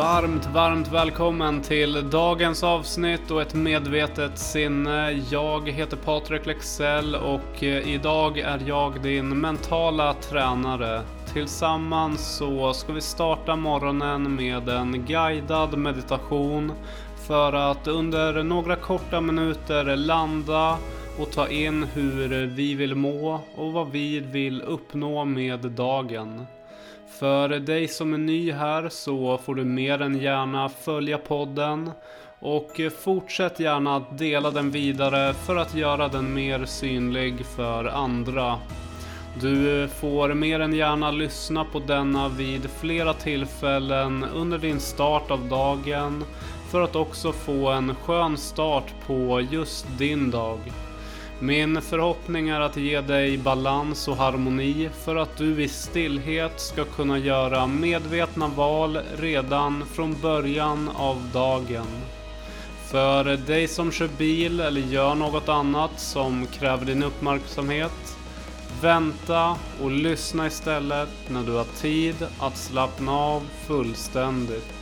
Varmt, varmt välkommen till dagens avsnitt och ett medvetet sinne. Jag heter Patrik Lexell och eh, idag är jag din mentala tränare. Tillsammans så ska vi starta morgonen med en guidad meditation för att under några korta minuter landa och ta in hur vi vill må och vad vi vill uppnå med dagen. För dig som är ny här så får du mer än gärna följa podden och fortsätt gärna att dela den vidare för att göra den mer synlig för andra. Du får mer än gärna lyssna på denna vid flera tillfällen under din start av dagen för att också få en skön start på just din dag. Min förhoppning är att ge dig balans och harmoni för att du i stillhet ska kunna göra medvetna val redan från början av dagen. För dig som kör bil eller gör något annat som kräver din uppmärksamhet, vänta och lyssna istället när du har tid att slappna av fullständigt.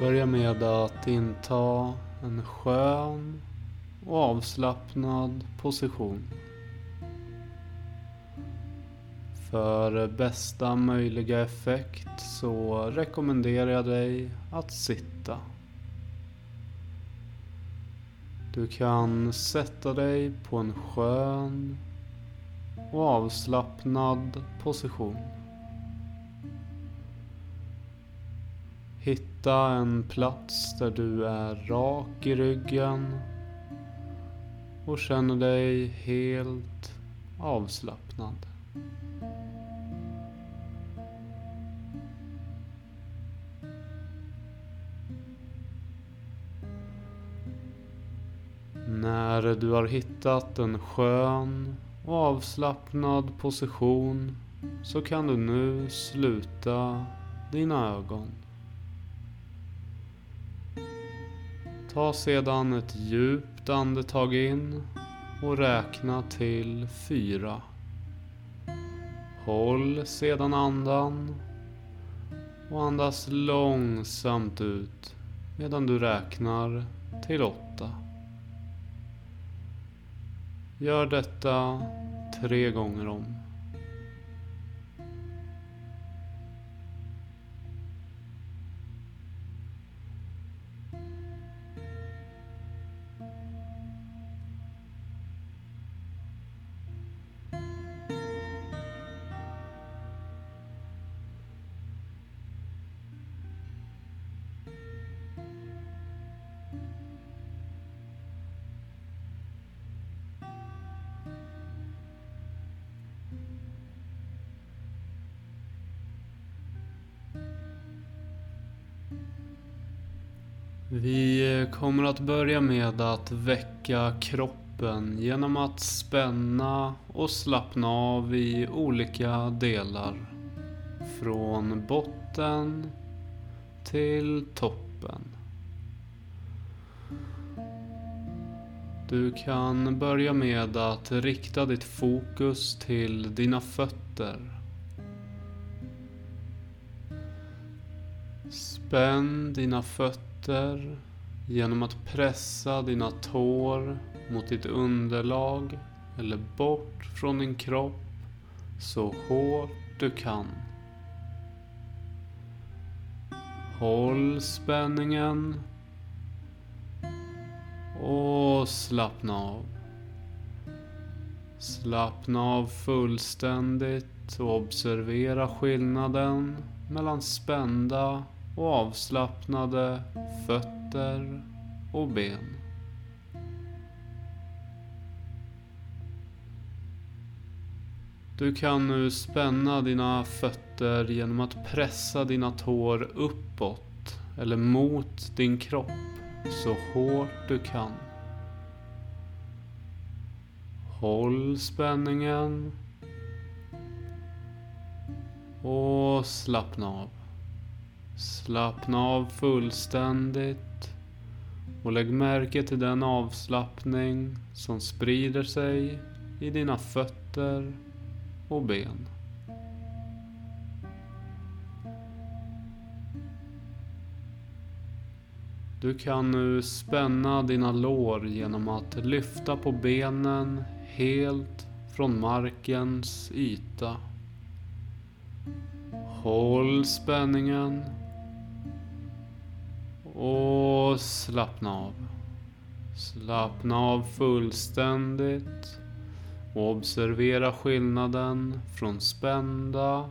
Börja med att inta en skön och avslappnad position. För bästa möjliga effekt så rekommenderar jag dig att sitta. Du kan sätta dig på en skön och avslappnad position. Hitta en plats där du är rak i ryggen och känner dig helt avslappnad. När du har hittat en skön och avslappnad position så kan du nu sluta dina ögon. Ta sedan ett djupt andetag in och räkna till fyra. Håll sedan andan och andas långsamt ut medan du räknar till åtta. Gör detta tre gånger om. Vi eh, kommer att börja med att väcka kroppen genom att spänna och slappna av i olika delar. Från botten till toppen. Du kan börja med att rikta ditt fokus till dina fötter. Spänn dina fötter fötter genom att pressa dina tår mot ditt underlag eller bort från din kropp så hårt du kan. Håll spänningen och slappna av. Slappna av fullständigt och observera skillnaden mellan spända och avslappnade fötter och ben. Du kan nu spänna dina fötter genom att pressa dina tår uppåt eller mot din kropp så hårt du kan. Håll spänningen. Och slappna av. Slappna av fullständigt. Och lägg märke till den avslappning som sprider sig i dina fötter och ben. Du kan nu spänna dina lår genom att lyfta på benen helt från markens yta. Håll spänningen. Och slappna av. Slappna av fullständigt. Och observera skillnaden från spända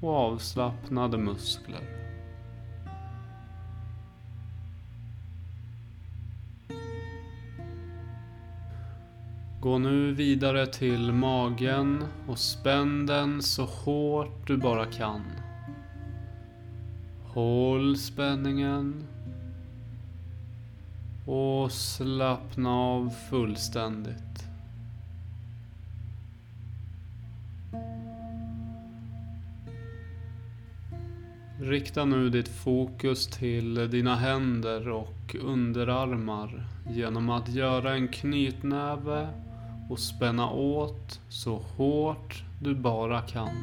och avslappnade muskler. Gå nu vidare till magen och spänn den så hårt du bara kan. Håll spänningen. Och slappna av fullständigt. Rikta nu ditt fokus till dina händer och underarmar genom att göra en knytnäve och spänna åt så hårt du bara kan.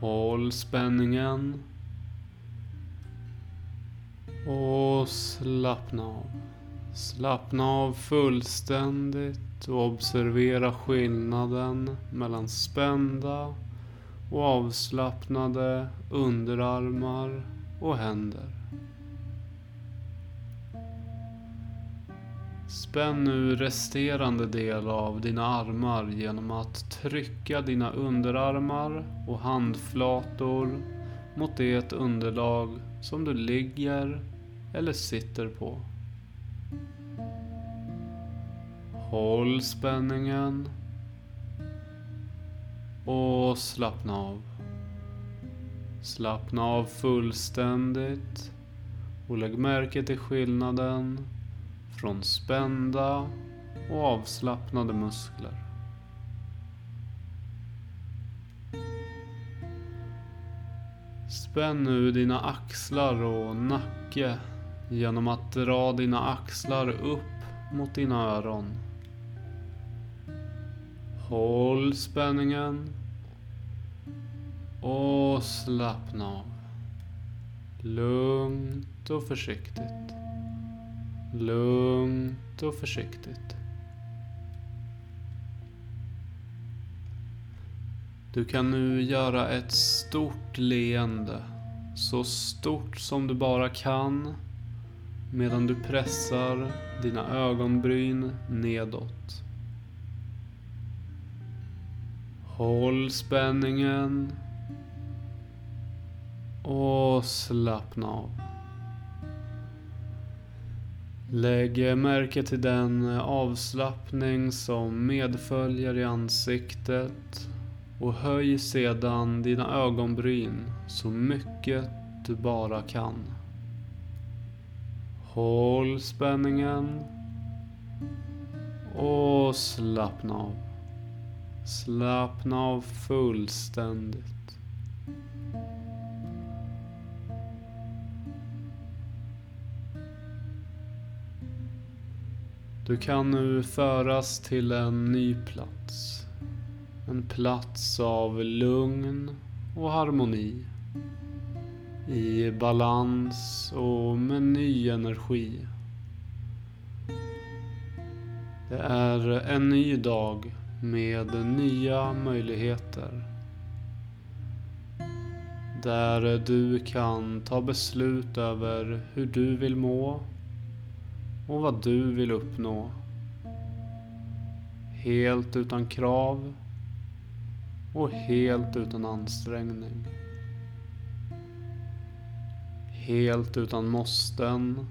Håll spänningen. Och slappna av. Slappna av fullständigt och observera skillnaden mellan spända och avslappnade underarmar och händer. Spänn nu resterande del av dina armar genom att trycka dina underarmar och handflator mot det underlag som du ligger eller sitter på. Håll spänningen och slappna av. Slappna av fullständigt och lägg märke till skillnaden från spända och avslappnade muskler. Spänn nu dina axlar och nacke genom att dra dina axlar upp mot dina öron. Håll spänningen och slappna av. Lugnt och försiktigt. Lugnt och försiktigt. Du kan nu göra ett stort leende. Så stort som du bara kan. Medan du pressar dina ögonbryn nedåt. Håll spänningen. Och slappna av. Lägg märke till den avslappning som medföljer i ansiktet och höj sedan dina ögonbryn så mycket du bara kan. Håll spänningen och slappna av. Slappna av fullständigt. Du kan nu föras till en ny plats. En plats av lugn och harmoni. I balans och med ny energi. Det är en ny dag med nya möjligheter. Där du kan ta beslut över hur du vill må och vad du vill uppnå. Helt utan krav och helt utan ansträngning helt utan måsten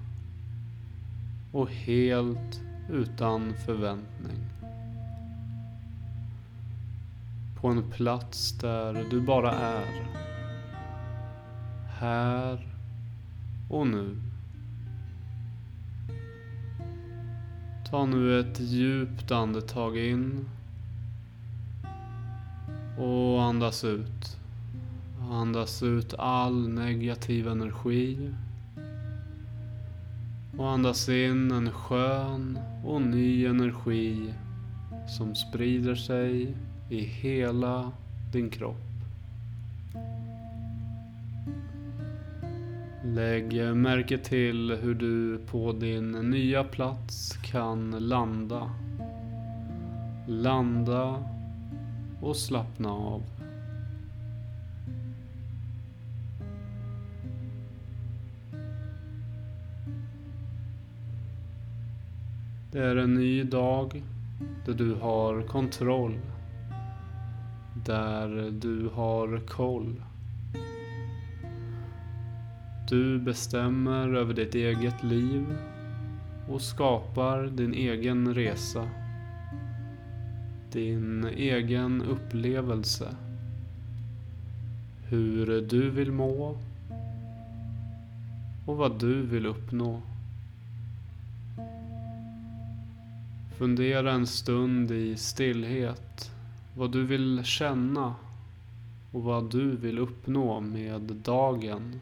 och helt utan förväntning. På en plats där du bara är. Här och nu. Ta nu ett djupt andetag in och andas ut. Andas ut all negativ energi. Och andas in en skön och ny energi som sprider sig i hela din kropp. Lägg märke till hur du på din nya plats kan landa. Landa och slappna av. Det är en ny dag där du har kontroll. Där du har koll. Du bestämmer över ditt eget liv och skapar din egen resa. Din egen upplevelse. Hur du vill må och vad du vill uppnå. Fundera en stund i stillhet vad du vill känna och vad du vill uppnå med dagen.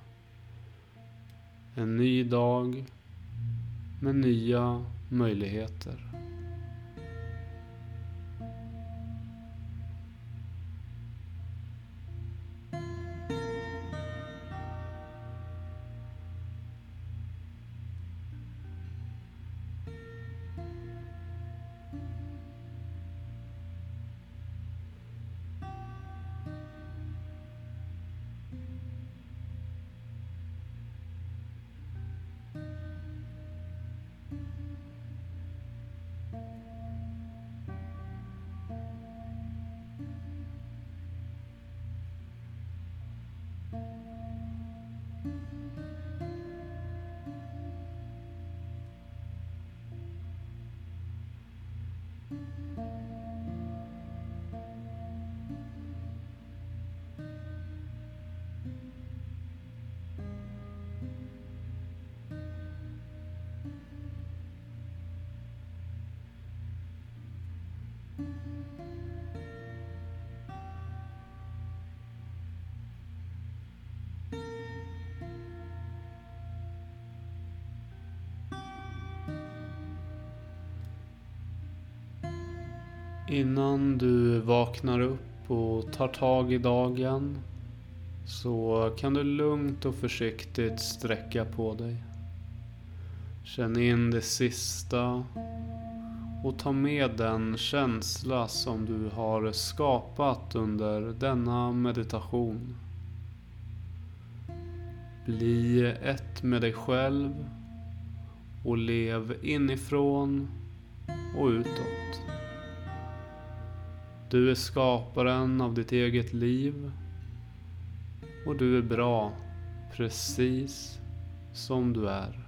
En ny dag med nya möjligheter. Innan du vaknar upp och tar tag i dagen så kan du lugnt och försiktigt sträcka på dig. Känn in det sista och ta med den känsla som du har skapat under denna meditation. Bli ett med dig själv och lev inifrån och utåt. Du är skaparen av ditt eget liv och du är bra precis som du är.